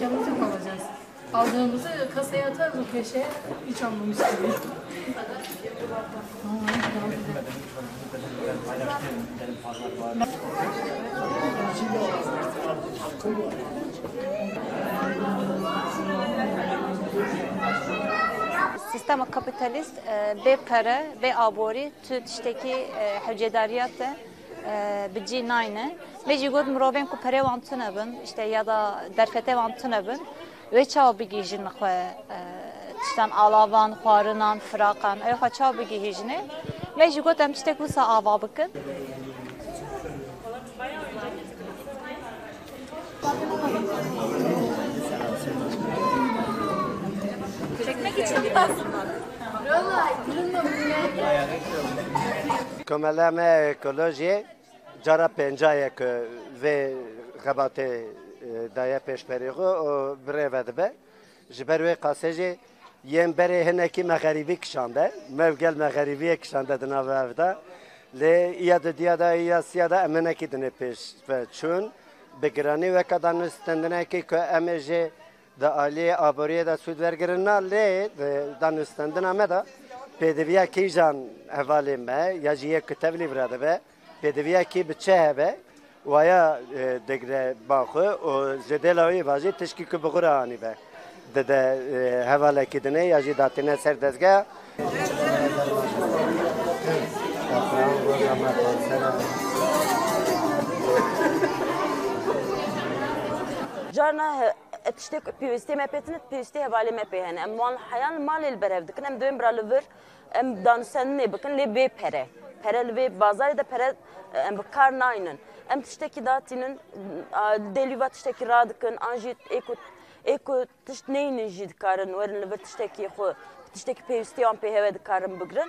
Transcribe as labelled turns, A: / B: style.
A: eşyamızı mı alacağız? Aldığımızı kasaya atarız o köşeye. Hiç almamış gibi.
B: Sistema kapitalist e, bê pere bê aborî tu tiştekî vê jî got mirovên ku perê wan tune bin işte ya da derfetê wan tune bin wê çawa bigîjin xwe e, tiştan alavan, xwarinan, firaqan ew xwe çawa bigihîjine vê jî got em tiştek wisa ava bikin. Çekmek için aslında.
C: Komeleme ekoloji. cara pencaye ke ve xebate daya peşberiği o breve dibe. Jiber ve kaseci yen bere heneki meğaribi kişande. Mevgel meğaribi kişande dina ve evde. Le iya de diya da iya siya da emeneki dine peş ve çün. Begrani ve kadan üstendine ki ke emeje da ali aboriye da sud vergirina le dan üstendine me da پێدەویا کەیژان هەواڵێ me یا ji yek kitevlî bira dibe pêdiviya kî bi çe hebe waya digre baxwe û ji dêla wî bajî tişkî ku bi xura anî be dide hevalekî dine ya jî datîne ser dezgeha
D: جارنا تشتك بيوستي ما بيتن بيوستي هبالي ما بيهن ام وان حيان مال البرف دكن ام دوين برا لفر ام دانسن ne bakın le be pere pere ve bazar da ام بكار ناينن ام تشتكي داتينن ديليفات تشتكي رادكن انجي ايكو ايكو تشتنين جي دكارن ورن لبر تشتكي خو تشتكي بيستي ام بي هوا دكارن بقرن